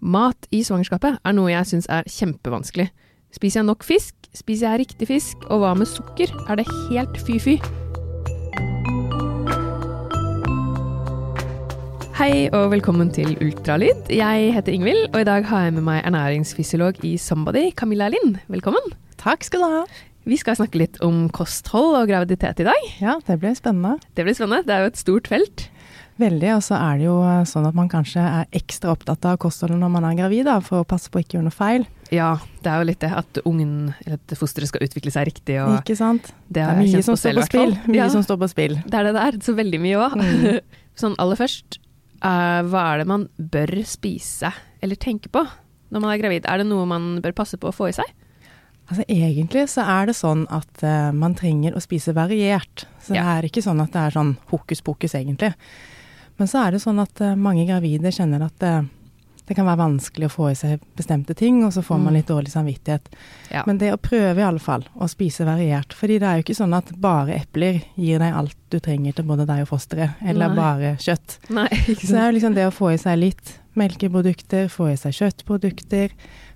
Mat i svangerskapet er noe jeg syns er kjempevanskelig. Spiser jeg nok fisk? Spiser jeg riktig fisk? Og hva med sukker? Er det helt fy-fy? Hei og velkommen til Ultralyd. Jeg heter Ingvild, og i dag har jeg med meg ernæringsfysiolog i Somebody, Camilla Lind. Velkommen. Takk skal du ha. Vi skal snakke litt om kosthold og graviditet i dag. Ja, det blir spennende. Det blir spennende. Det er jo et stort felt. Veldig. Og så er det jo sånn at man kanskje er ekstra opptatt av kostholdet når man er gravid, da, for å passe på å ikke gjøre noe feil. Ja, det er jo litt det at ungen, eller at fosteret skal utvikle seg riktig. Og ikke sant. Det, Det er mye som på står fall. spill. Mye Ja, som står på spill. det er det der. Så veldig mye òg. Mm. sånn aller først, uh, hva er det man bør spise eller tenke på når man er gravid? Er det noe man bør passe på å få i seg? Altså Egentlig så er det sånn at uh, man trenger å spise variert. Så det er ikke sånn at det er sånn hokus pokus, egentlig. Men så er det sånn at eh, mange gravide kjenner at eh, det kan være vanskelig å få i seg bestemte ting, og så får man Mm. litt dårlig samvittighet. Ja. Men det å prøve i alle fall å spise variert, fordi det er jo ikke sånn at bare epler gir deg alt du trenger til både deg og fosteret, eller Nei. bare kjøtt. Nei, Så det er jo liksom det å få i seg litt melkeprodukter, få i seg kjøttprodukter,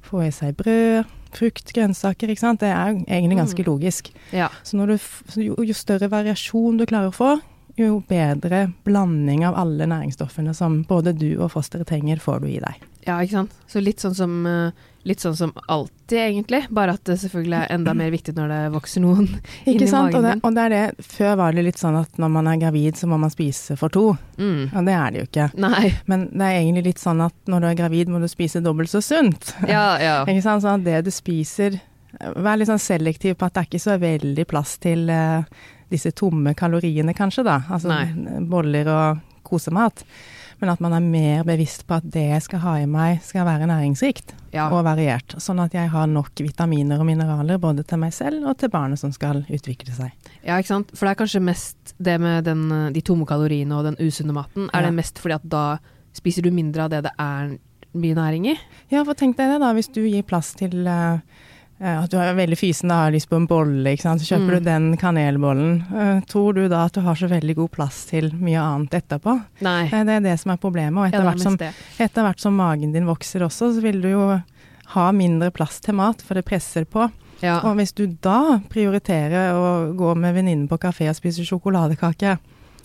få i seg brød, frukt, grønnsaker, ikke sant. Det er egentlig ganske Mm. logisk. Ja. Så når du, jo, jo større variasjon du klarer å få, jo bedre blanding av alle næringsstoffene som både du og fosteret trenger, får du i deg. ja, ikke sant. Så litt sånn som eh, Litt sånn som alltid, egentlig. Bare at det selvfølgelig er enda mer viktig når det vokser noen inni Ikke sant? magen Og det, og det er det, før var det litt sånn at når man er gravid, så må man spise for to. Mm. Og det er det jo ikke. Nei. Men det er egentlig litt sånn at når du er gravid, må du spise dobbelt så sunt. Ja, ja. Ikke sant? Sånn at det du spiser Vær litt sånn selektiv på at det er ikke så veldig plass til eh, disse tomme kaloriene, kanskje, da. Altså Nei. boller og kosemat. Men at man er mer bevisst på at det jeg skal ha i meg, skal være næringsrikt ja. og variert. Sånn at jeg har nok vitaminer og mineraler både til meg selv og til barnet som skal utvikle seg. Ja, ikke sant. For det er kanskje mest det med den, de tomme kaloriene og den usunne maten. Er Ja. det mest fordi at da spiser du mindre av det det er mye næring i? Ja, for tenk deg det da, hvis du gir plass til eh, at du er veldig fysen og har lyst på en bolle, så kjøper Mm. du den kanelbollen. Eh, tror du da at du har så veldig god plass til mye annet etterpå? Nei. Eh, Det er det som er problemet. Og etter, er hvert, som, etter hvert som magen din vokser også, så vil du jo ha mindre plass til mat, for det presser på. Ja. Og hvis du da prioriterer å gå med venninnen på kafé og spise sjokoladekake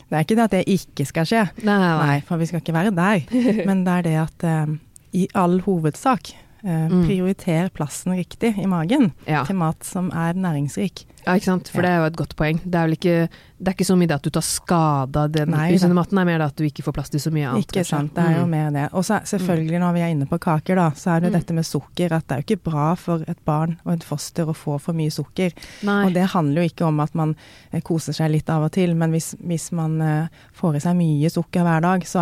Det er ikke det at det ikke skal skje, Nei, nei, Nei, for vi skal ikke være der. Men det er det at eh, i all hovedsak eh, Mm. prioriter plassen riktig i magen Ja. til mat som er næringsrik. Ja, ikke sant. For Ja. det er jo et godt poeng. Det er ikke, det er ikke så mye det at du tar skade av den usunne maten, det er mer det at du ikke får plass til så mye annet. Ikke sant, det er jo Mm. mer det. Og så er- selvfølgelig når vi er inne på kaker, da, så er det jo Mm. dette med sukker. At det er jo ikke bra for et barn og et foster å få for mye sukker. Nei. Og det handler jo ikke om at man eh, koser seg litt av og til, men hvis, hvis man eh, får i seg mye sukker hver dag, så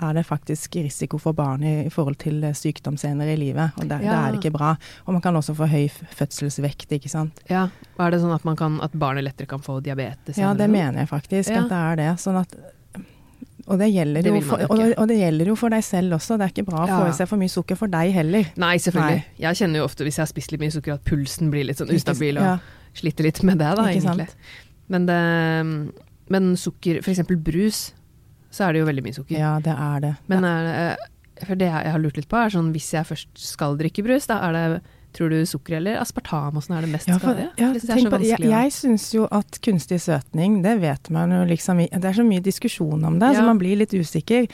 er, det faktisk risiko for barnet i forhold til eh, sykdom senere i livet. Og det, det er ikke bra. Og man kan også få høy fødselsvekt, ikke sant. Ja. Og er det sånn at, man kan, at barnet lettere kan få diabetes? Ja, det mener jeg faktisk Ja. at det er det. Sånn at og det, for, og, og det gjelder jo for deg selv også. Det er ikke bra å Ja. få i seg for mye sukker for deg heller. Nei, selvfølgelig. Nei. Jeg kjenner jo ofte hvis jeg har spist litt mye sukker at pulsen blir litt sånn ustabil og ja, sliter litt med det, da, Ikke egentlig. Men, det, men sukker, eksempel brus, så er det jo veldig mye sukker. ja, det er det. Men er det, for det jeg har lurt litt på, er sånn hvis jeg først skal drikke brus, da er det Tror du sukker eller aspartam åssen er det mest Ja, for, skadelige? ja, Det jeg er på, jeg jeg syns jo at kunstig søtning, det vet man jo liksom Det er så mye diskusjon om det, Ja. så man blir litt usikker.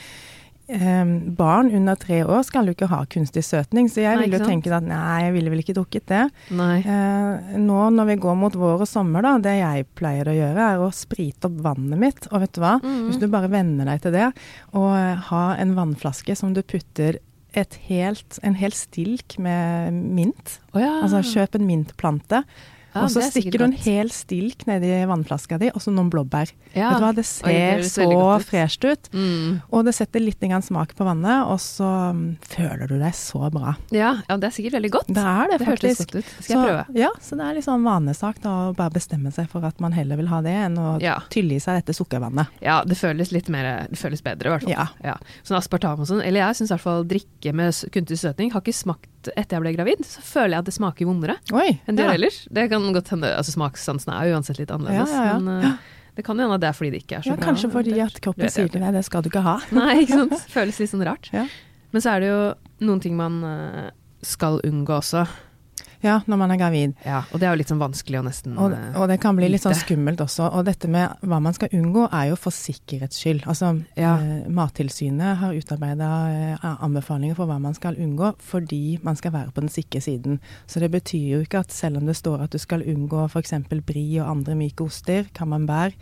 Um, barn under tre år skal jo ikke ha kunstig søtning, så jeg Nei, ville jo tenke at nei, jeg ville vel ikke drukket det. Eh, nå når vi går mot vår og sommer, da, det jeg pleier å gjøre, er å sprite opp vannet mitt. Og vet du hva? Mm. Hvis du bare venner deg til det, og uh, ha en vannflaske som du putter helt, en hel stilk med mint. Oh, ja. Altså kjøp en mintplante, Ja, og så er stikker du en hel stilk nedi vannflaska di, og så noen blåbær. ja. Vet du hva, det Oi, ser det så fresht ut. Mm. Og det setter litt smak på vannet, og så mm, føler du deg så bra. Ja, ja, det er sikkert veldig godt. Det er det, Det faktisk. godt ut. Skal jeg prøve. Så, ja, så det er litt sånn vanesak da, å bare bestemme seg for at man heller vil ha det, enn å tylle i seg dette sukkervannet. Ja, det føles litt mer Det føles bedre, i hvert fall. Ja. Sånn aspartam og sånn. Eller jeg syns i hvert fall drikke med kunstig søtning har ikke smakt etter jeg ble gravid. Så føler jeg at det smaker vondere Oi! enn det ja. gjør ellers. Det kan godt hende Altså smakssansen er jo uansett litt annerledes, Ja, ja, ja. men eh, det kan hende det er fordi det ikke er så ja, bra. kanskje fordi at kroppen sier til deg det skal du ikke ha. Nei, ikke sant. Føles litt sånn rart. Ja. Men så er det jo noen ting man eh, skal unngå også. Ja, når man er gravid. Ja, og det er jo litt sånn vanskelig å nesten Og, eh, og det kan bli litt sånn skummelt også. Og dette med hva man skal unngå, er jo for sikkerhets skyld. Altså, Ja. eh, Mattilsynet har utarbeida eh, anbefalinger for hva man skal unngå, fordi man skal være på den sikre siden. Så det betyr jo ikke at selv om det står at du skal unngå f.eks. bri og andre myke oster, camembert,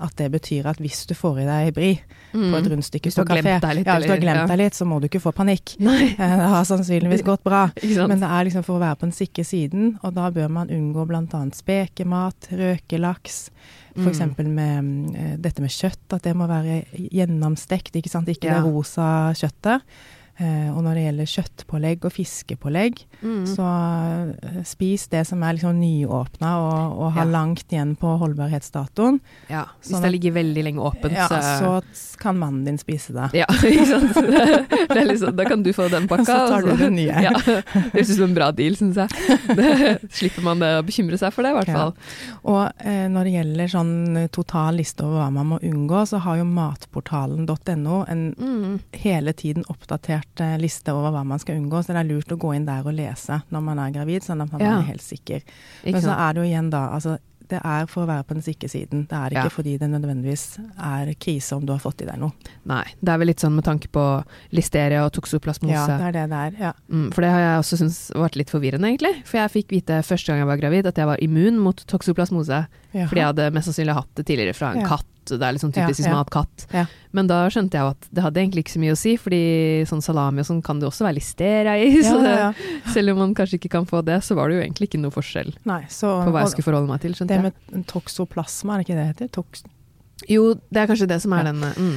at det betyr at hvis du får i deg brie på et Mm. rundstykke på kafé, litt, ja, hvis du har glemt ja. deg litt, så må du ikke få panikk. Nei, Eh, Det har sannsynligvis gått bra. Men det er liksom for å være på den sikre siden, og da bør man unngå bl.a. spekemat, røkelaks. F.eks. Mm. med mm, eh, dette med kjøtt, at det må være gjennomstekt, ikke sant. Ikke det rosa kjøttet. Eh, og når det gjelder kjøttpålegg og fiskepålegg, Mm. så eh, spis det som er liksom nyåpna og, og har Ja. langt igjen på holdbarhetsdatoen. ja, hvis sånn det ligger veldig lenge åpent, Ja, så så kan mannen din spise det. Ja, ikke sant. Det er liksom, da kan du få den pakka. Så tar du og den nye. Ja, det høres ut som en bra deal, syns jeg. Det, slipper man å bekymre seg for det, i hvert Ja. Og eh, når det gjelder sånn eh, total liste over hva man må unngå, så har jo matportalen.no en Mm. hele tiden oppdatert eh, liste over hva man skal unngå, så det er lurt å gå inn der og lese når man er gravid, sånn at man Ja. er helt sikker. Men så er det jo igjen da, altså det er for å være på den sikre siden. Det er ikke Ja. fordi det nødvendigvis er krise om du har fått i deg noe. Nei, det er vel litt sånn med tanke på listeria og toksoplasmose. Ja, det er det det er. Ja. Mm, for det har jeg også syntes vært litt forvirrende, egentlig. For jeg fikk vite første gang jeg var gravid at jeg var immun mot toksoplasmose. Jaha. Fordi jeg hadde mest sannsynlig hatt det tidligere fra en Ja. katt. Det er liksom Ja, typisk ja. man har hatt katt. Ja. Men da skjønte jeg jo at det hadde egentlig ikke så mye å si, fordi sånn salami og sånn kan det også være listeria i. Så det, ja, ja. selv om man kanskje ikke kan få det, så var det jo egentlig ikke noe forskjell Nei, så på hva jeg skulle forholde meg til, skjønte Det med toksoplasma, er det ikke det det heter? Toks Jo, det er kanskje det som er Ja. den mm.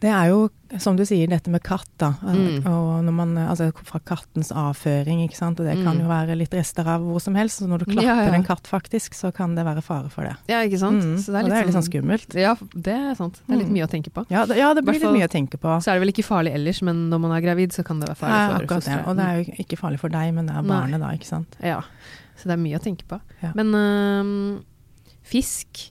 Det er jo, som du sier, dette med katt, da. Mm. Og når man, altså fra kattens avføring, ikke sant. Og det kan Mm. jo være litt rester av hvor som helst. Så når du klapper Ja, ja. en katt faktisk, så kan det være fare for det. Ja, ikke sant? Mm. Så og det er litt sånn skummelt. Ja, det er sant. Det er litt Mm. mye å tenke på. Ja, det, ja, det blir litt mye å tenke på. Så er det vel ikke farlig ellers, men når man er gravid, så kan det være Det er farlig for akkurat det. Og det er jo ikke farlig for deg, men det er Nei. barnet da, ikke sant. Ja, så det er mye å tenke på. Men øh, fisk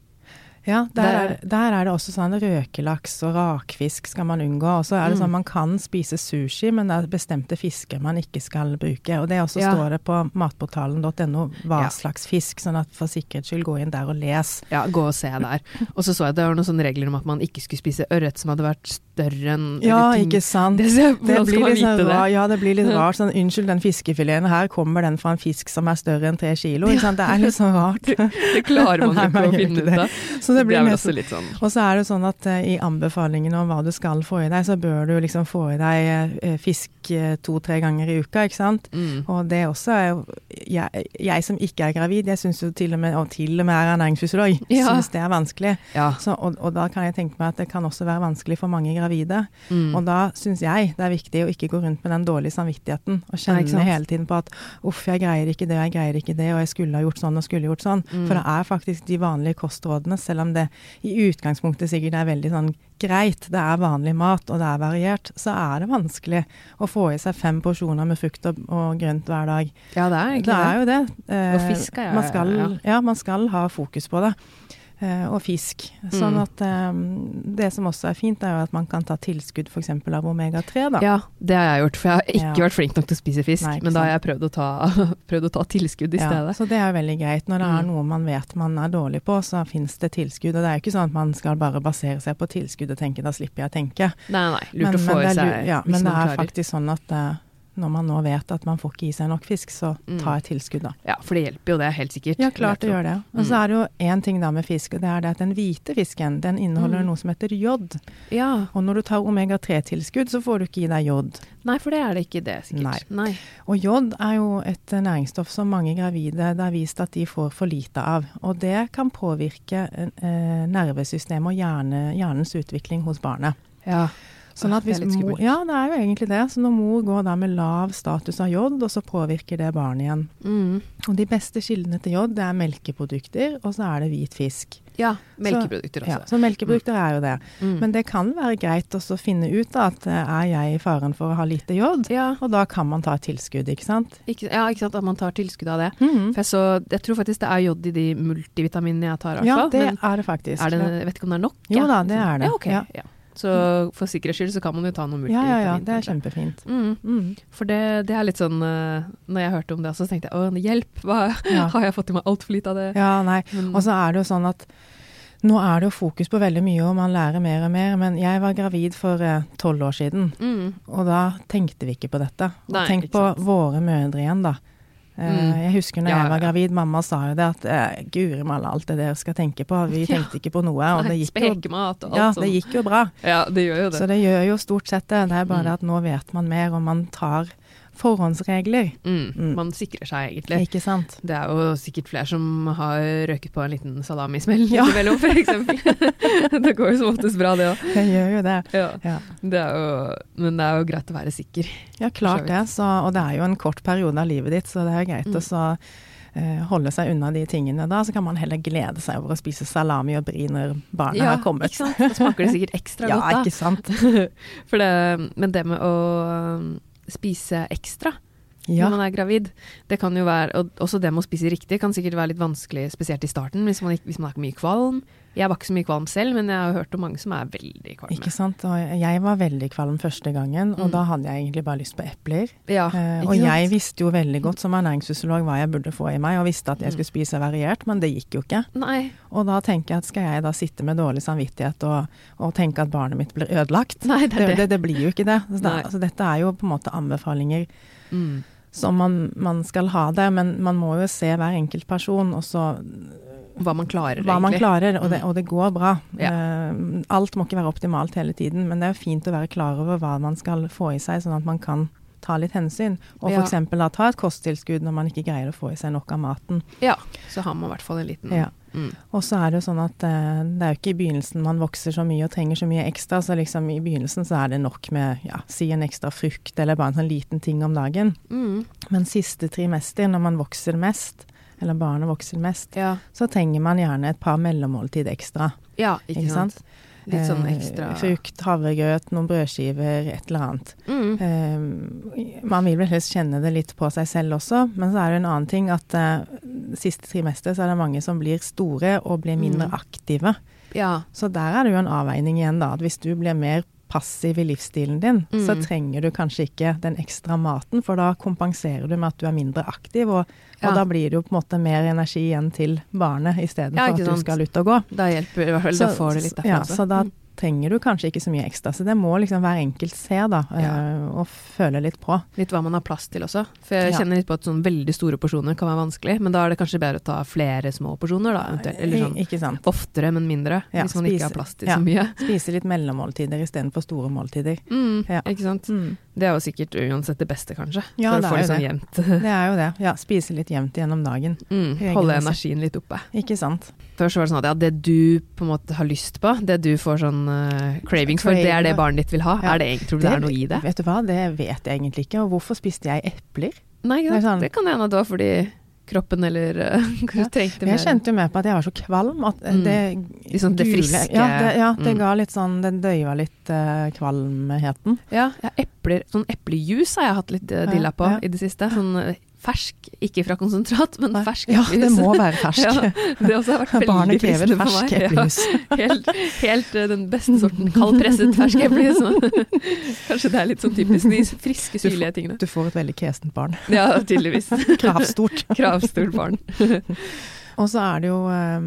Ja, der, Det- er, der er det også sånn røkelaks og rakfisk skal man unngå. Og så er det Mm. sånn man kan spise sushi, men det er bestemte fisker man ikke skal bruke. Og det også Ja. står det på matportalen.no hva Ja. slags fisk, sånn at for sikkerhets skyld gå inn der og les. Ja, gå og se der. Og så så jeg at det var noen sånne regler om at man ikke skulle spise ørret som hadde vært større enn Ja, ikke sant. Det, Det skal blir litt sånn det? rar, ja, det blir litt rart. Sånn, unnskyld, den fiskefileten her, kommer den fra en fisk som er større enn tre kilo? Ikke sant? Det er litt sånn rart. Det klarer man ikke man å finne ut av. Det blir det også litt sånn Og så er det sånn at uh, i anbefalingene om hva du skal få i deg, så bør du liksom få i deg uh, fisk uh, to-tre ganger i uka, ikke sant. mm. Og det også er jo Jeg, jeg som ikke er gravid, jeg syns jo til og med, og til og med er ernæringsfysiolog, Ja. syns det er vanskelig. Ja. Så, og, og da kan jeg tenke meg at det kan også være vanskelig for mange gravide. Mm. Og da syns jeg det er viktig å ikke gå rundt med den dårlige samvittigheten og kjenne hele tiden på at uff, jeg greier ikke det, jeg greier ikke det, og jeg skulle ha gjort sånn og skulle gjort sånn. Mm. For det er faktisk de vanlige kostrådene, selv om det i utgangspunktet sikkert er veldig sånn greit, det er vanlig mat og det er variert, så er det vanskelig å få i seg fem porsjoner med frukt og, og grønt hver dag. ja, det er egentlig Det er jo det. Og Eh, fisk er- man ja. ja, man skal ha fokus på det. Eh, og fisk. Sånn Mm. at eh, Det som også er fint, er jo at man kan ta tilskudd f.eks. av omega-3. da. Ja, det har jeg gjort, for jeg har ikke Ja. vært flink nok til å spise fisk. Nei, men da har jeg prøvd å ta, prøvd å ta tilskudd i Ja, stedet. så det er veldig greit. Når det er Mm. noe man vet man er dårlig på, så finnes det tilskudd. Og det er jo ikke sånn at man skal bare basere seg på tilskudd og tenke da slipper jeg å tenke. Nei, nei, lurt Men, å få i seg ja, men det er klarer. faktisk sånn at eh, når man nå vet at man får ikke i seg nok fisk, så Mm. ta et tilskudd, da. Ja, for det hjelper jo det, helt sikkert. Ja, klart det gjør det. Og Mm. så er det jo én ting da med fisk, og det er det at den hvite fisken den inneholder Mm. noe som heter jod. Ja, Og når du tar omega-3-tilskudd, så får du ikke i deg jod. Nei, for det er det ikke det, sikkert. Nei. Og jod er jo et eh, næringsstoff som mange gravide det er vist at de får for lite av. Og det kan påvirke eh, nervesystemet og hjerne, hjernens utvikling hos barnet. Ja. Sånn at hvis mor, ja, det er jo egentlig det. Så når mor går da med lav status av jod, og så påvirker det barnet igjen. Mm. Og de beste kildene til jod, det er melkeprodukter, og så er det hvit fisk. ja. Melkeprodukter Ja, også. så melkeprodukter er jo det. Mm. Men det kan være greit å finne ut da, at eh, er jeg i faren for å ha lite jod? ja, Og da kan man ta et tilskudd, ikke sant? ikke, ja, ikke sant, at man tar tilskudd av det. Mhm. For jeg, så, jeg tror faktisk det er jod i de multivitaminene jeg tar, i hvert Ja, det Men er det faktisk. er det, jeg vet ikke om det er nok? Jo ja. da, det er det. Ja, ok. Ja. Så for sikkerhets skyld så kan man jo ta noe Ja, ja, ja. Det er kjempefint. Mm. Mm. For det, det er litt sånn eh, Når jeg hørte om det, så tenkte jeg å, hjelp, hva, Ja. har jeg fått i meg altfor lite av det? ja, nei. Og så er det jo sånn at nå er det jo fokus på veldig mye, og man lærer mer og mer. Men jeg var gravid for tolv år siden, mm, og da tenkte vi ikke på dette. Nei, tenk på våre mødre igjen, da. Eh, Mm. Jeg husker når Ja, jeg var ja, ja. gravid, mamma sa jo det at eh, guri malla, alt det dere skal tenke på. Vi Ja. tenkte ikke på noe, og det gikk jo, og ja, det gikk jo bra. Ja, det gjør jo det. Så det gjør jo stort sett det. Det er bare Mm. det at nå vet man mer, og man tar forhåndsregler. Mm, Mm. Man sikrer seg egentlig. Ikke sant? Det er jo sikkert flere som har røket på en liten salamismell Ja. innimellom, eksempel. det går jo som oftest bra, det òg. Det gjør jo det. Ja. Ja. Det jo, men det er jo greit å være sikker. Ja, klart det. Så, og det er jo en kort periode av livet ditt, så det er greit Mm. å så, eh, holde seg unna de tingene da. Så kan man heller glede seg over å spise salami og brie når barnet har kommet. ikke sant? Da smaker det sikkert ekstra Ja, godt, da. Ja, ikke sant. Det, men det med å spise ekstra Ja. når man er gravid, det kan jo være Og også det med å spise riktig kan sikkert være litt vanskelig, spesielt i starten, hvis man, ikke, hvis man er mye kvalm. Jeg var ikke så mye kvalm selv, men jeg har hørt om mange som er veldig kvalme. Ikke sant. Og jeg var veldig kvalm første gangen, og Mm. da hadde jeg egentlig bare lyst på epler. Ja, Eh, og jeg visste jo veldig godt som ernæringsfysiolog hva jeg burde få i meg, og visste at jeg Mm. skulle spise variert, men det gikk jo ikke. Nei, Og da tenker jeg at skal jeg da sitte med dårlig samvittighet og, og tenke at barnet mitt blir ødelagt? nei, det Det, det. det, det blir jo ikke det. Så, det altså, dette er jo på en måte anbefalinger Mm. som man, man skal ha der, men man må jo se hver enkelt person, og så Hva man klarer, hva man klarer, og det, Mm. og det går bra. Ja. Uh, alt må ikke være optimalt hele tiden, men det er fint å være klar over hva man skal få i seg, sånn at man kan ta litt hensyn. Og Ja. f.eks. da ta et kosttilskudd når man ikke greier å få i seg nok av maten. Ja, så har man i hvert fall en liten Ja. mm. Og så er det jo sånn at eh, det er jo ikke i begynnelsen man vokser så mye og trenger så mye ekstra, så liksom i begynnelsen så er det nok med ja, si en ekstra frukt eller bare en sånn liten ting om dagen. Mm. Men siste trimester, når man vokser mest, eller barnet vokser mest, Ja. så trenger man gjerne et par mellommåltid ekstra. ja, ikke, Ikke sant? sant? Litt sånn Eh, ekstra Frukt, havregrøt, noen brødskiver, et eller annet. mm. Eh, man vil vel helst kjenne det litt på seg selv også, men så er det en annen ting at eh, siste trimester så er det mange som blir store og blir mindre Mm. aktive. Ja. Så der er det jo en avveining igjen, da. At hvis du blir mer passiv i livsstilen din, så Mm. trenger du kanskje ikke den ekstra maten, for da kompenserer du med at du er mindre aktiv, og, Ja. og da blir det jo på en måte mer energi igjen til barnet istedenfor Ja, at du skal ut og gå. Da hjelper i hvert fall, da får du litt derfra ja, så da Mm. Trenger du kanskje ikke så mye ekstra. Så det må liksom hver enkelt se, da, Ja. eh, og føle litt på. Litt hva man har plass til også. For jeg Ja. kjenner litt på at sånn veldig store porsjoner kan være vanskelig, men da er det kanskje bedre å ta flere små porsjoner, da, eventuelt. Eller sånn oftere, men mindre. Ja, hvis man spise- ikke har plass til så mye. Spise litt mellommåltider istedenfor store måltider. Mm, Ja. Ikke sant. Mm. Det er jo sikkert uansett det beste, kanskje. Ja, for det å få jo sånn jevnt. Det er jo det. Ja, spise litt jevnt gjennom dagen. Mm, holde energien litt oppe. Ikke sant. Før så var det sånn at ja, det du på en måte har lyst på, det du får sånn uh, cravings for, det er det barnet ditt vil ha. Ja. Er det egentlig, tror du det, er noe i det? Vet du hva, det vet jeg egentlig ikke. Og hvorfor spiste jeg epler? Nei, Det er sånn- det kan hende det var fordi kroppen eller hva du trengte Jeg kjente jo med på at jeg var så kvalm at det Mm. det sånn det friske- Ja, det, ja, det Mm. ga litt sånn Det døyva litt uh, kvalmheten. Ja, ja, epler, sånn eplejus har jeg hatt litt dilla på Ja, ja. i det siste. Sånn eh, fersk, ikke fra konsentrat, men fersk Ja, det må være fersk. Ja, det også har vært veldig Barnet krever fersk eplejus. Ja, helt helt eh, den beste sorten kaldpresset fersk eplejus. Kanskje det er litt sånn typisk de friske, syrlige tingene. Du får et veldig kresent barn. Ja, tydeligvis. Kravstort. Kravstort barn. Og så er det jo eh,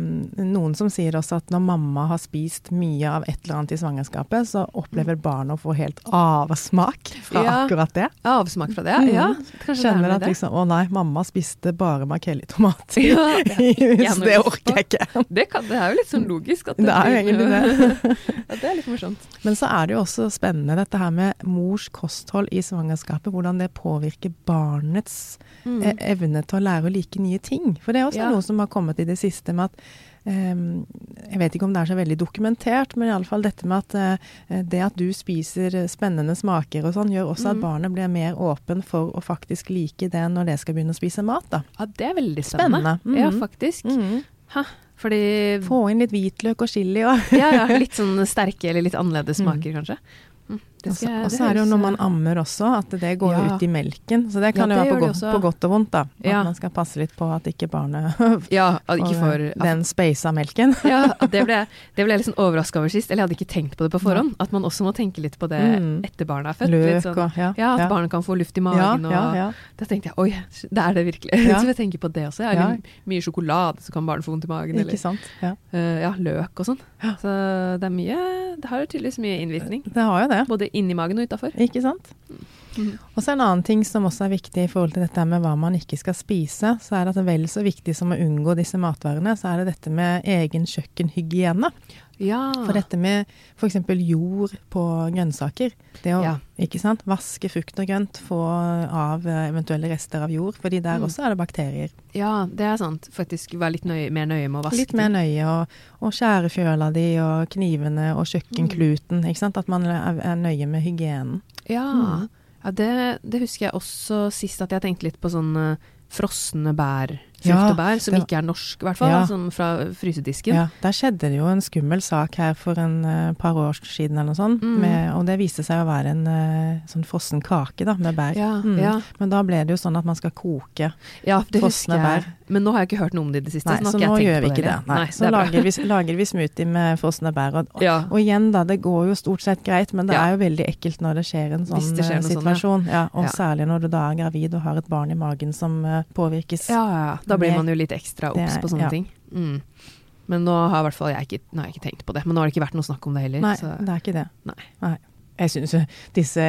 noen som sier også at når mamma har spist mye av et eller annet i svangerskapet, så opplever barnet å få helt avsmak fra Ja. akkurat det. Avsmak fra det, Mm. ja. Kanskje det er Skjønner med at det. liksom Å nei, mamma spiste bare i. Ja, det det orker jeg ikke. Det, kan, det er jo litt sånn logisk. At Det er jo egentlig det. Ja, det er litt morsomt. Men så er det jo også spennende dette her med mors kosthold i svangerskapet. Hvordan det påvirker barnets Mm. eh, evne til å lære å like nye ting. For det er også Ja. noe som har kommet i det siste med at ehm, Jeg vet ikke om det er så veldig dokumentert, men iallfall dette med at eh, det at du spiser spennende smaker og sånn, gjør også at Mm. barnet blir mer åpen for å faktisk like det når det skal begynne å spise mat, da. Ja, det er veldig spennende. Spennende. Ja, Mhm. faktisk. Mm. Fordi Få inn litt hvitløk og chili og Ja, ja, litt sånn sterke eller litt annerledes Mm. smaker, kanskje. Mm. Det Og så er det jo når man eh, ammer også, at det går Ja. ut i melken. Så det kan Ja, jo være på godt, på godt og vondt, da. At Ja. man skal passe litt på at ikke barnet Ja, at ikke får den speisa melken. Ja, det ble, det ble jeg litt sånn overraska over sist. Eller jeg hadde ikke tenkt på det på forhånd. At man også må tenke litt på det Mm. etter barnet er født. Løk sånn, og ja. at barnet kan få luft i magen. og. Da tenkte jeg oi, det er det virkelig. Så jeg tenker på det også. Jeg har mye sjokolade, så kan barnet få vondt i magen. Ikke Eller sant. Ja. Uh, ja, løk og sånn. Så det er mye Det har tydeligvis mye innvirkning. Det har jo det. Både inni magen og utafor. Ikke sant? Mm. Og så en annen ting som også er viktig i forhold til dette med hva man ikke skal spise, så er det at vel så viktig som å unngå disse matvarene, så er det dette med egen kjøkkenhygiene. Ja. For dette med f.eks. jord på grønnsaker. Det å Ja. ikke sant, vaske frukt og grønt, få av eh, eventuelle rester av jord, fordi der Mm. også er det bakterier. ja, det er sant. Faktisk være litt nøye, mer nøye med å vaske. Litt mer nøye, og, og skjære fjøla di, og knivene, og kjøkkenkluten. Ikke sant? At man er, er nøye med hygienen. Ja, Mm. ja det, det husker jeg også sist at jeg tenkte litt på sånn frosne bær, frukt Ja, og bær, som var- ikke er norsk i hvert fall, Ja. sånn fra frysedisken. Ja, Der skjedde det jo en skummel sak her for en uh, par år siden eller noe sånt. Mm. Med, og det viste seg å være en uh, sånn frossen kake da, med bær. Ja, Mm. ja. Men da ble det jo sånn at man skal koke. Ja, Frosne bær. Men nå har jeg ikke hørt noe om det i det siste, Nei, så så nå gjør vi ikke det. Nei, Nei, så det lager vi, lager vi smoothie med frosne bær. Og, og, og igjen da, det går jo stort sett greit, men det er jo veldig ekkelt når det skjer en sånn skjer situasjon. sånn, ja. situasjon. ja. Og særlig når du da er gravid og har et barn i magen som uh, påvirkes. Ja, ja. Da blir man jo litt ekstra obs på sånne ja. ting. Mm. Men nå har i hvert fall jeg ikke, nå har jeg ikke tenkt på det. Men nå har det ikke vært noe snakk om det heller. Nei, så. det er ikke det. Nei. Jeg syns disse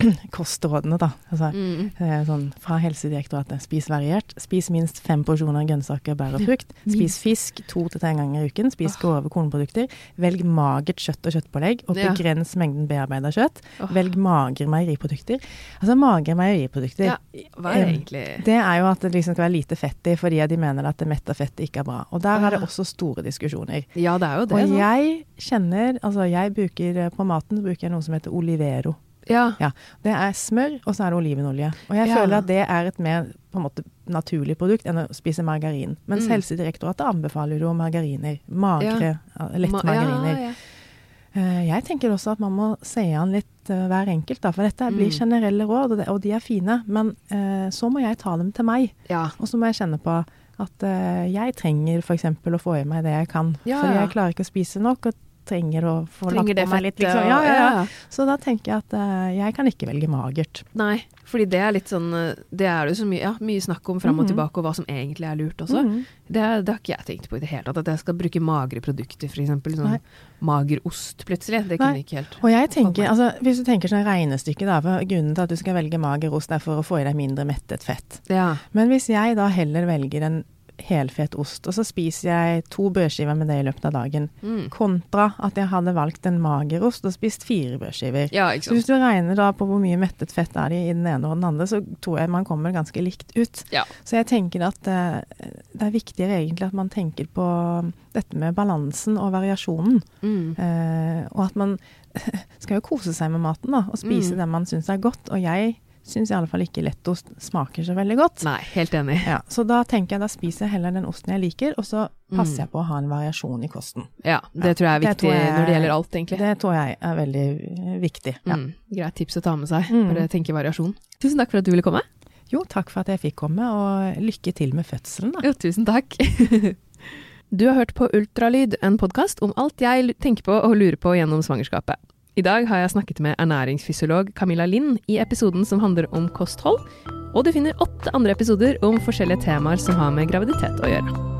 kostrådene, da. Altså, Mm. Eh, Sånn fra Helsedirektoratet. Spis variert. Spis minst fem porsjoner grønnsaker, bær og frukt. Spis fisk to til tre ganger i uken. Spis grove kornprodukter. Velg magert kjøtt og kjøttpålegg, og Ja. begrens mengden bearbeida kjøtt. Oh. Velg magre meieriprodukter. Altså magre meieriprodukter, Ja, hva er det egentlig det er jo at det liksom skal være lite fett i, fordi de mener at det mette fettet ikke er bra. Og der er det også store diskusjoner. Ja, det er jo det. Og jeg kjenner Altså jeg bruker eh, på maten bruker jeg noe som heter Olivero. Ja. Ja, Det er smør, og så er det olivenolje. Og jeg Ja. føler at det er et mer på en måte naturlig produkt enn å spise margarin. Mens Mm. Helsedirektoratet anbefaler jo margariner. Magre, ja. lett margariner. Ja. Eh, Jeg tenker også at man må se an litt uh, hver enkelt, da, for dette blir Mm. generelle råd, og, det, og de er fine. Men uh, så må jeg ta dem til meg, ja. og så må jeg kjenne på at uh, jeg trenger f.eks. å få i meg det jeg kan. Ja, for jeg klarer ikke å spise nok, og trenger å få Trenger lagt på meg litt. Liksom. Ja, ja, ja. Så da tenker jeg at uh, jeg kan ikke velge magert. Nei, fordi det er litt sånn eh, Det er det jo så mye, ja, mye snakk om fram og Mhm. tilbake, og hva som egentlig er lurt også. Mhm. Det, det har ikke jeg tenkt på i det hele tatt. At jeg skal bruke magre produkter, f.eks. Sånn Nei. mager ost plutselig. Det Nei. kunne jeg ikke helt Og jeg tenker, altså Hvis du tenker sånn regnestykke, da, for grunnen til at du skal velge mager ost, er for å få i deg mindre mettet fett. Ja. Men hvis jeg da heller velger en helfet ost, og så spiser jeg to brødskiver med det i løpet av dagen, Mm. kontra at jeg hadde valgt en mager ost og spist fire brødskiver. ja, Så hvis du regner da på hvor mye mettet fett er det i den ene og den andre, så tror jeg man kommer ganske likt ut. Ja. Så jeg tenker at eh, det er viktigere egentlig at man tenker på dette med balansen og variasjonen. Mm. Eh, og at man skal jo kose seg med maten da, og spise Mm. det man syns er godt. Og jeg syns fall ikke lettost smaker så veldig godt. Nei, helt enig. Ja, så da tenker jeg da spiser jeg heller den osten jeg liker, og så passer Mm. jeg på å ha en variasjon i kosten. Ja, det Ja, tror jeg er viktig det jeg- når det gjelder alt, egentlig. Det tror jeg er veldig eh, viktig. Ja. Mm. Greit tips å ta med seg. Mm. Bare tenke variasjon. Tusen takk for at du ville komme. Jo, takk for at jeg fikk komme, og lykke til med fødselen, da. Jo, tusen takk. Du har hørt på Ultralyd, en podkast om alt jeg tenker på og lurer på gjennom svangerskapet. I dag har jeg snakket med ernæringsfysiolog Camilla Lind i episoden som handler om kosthold, og du finner åtte andre episoder om forskjellige temaer som har med graviditet å gjøre.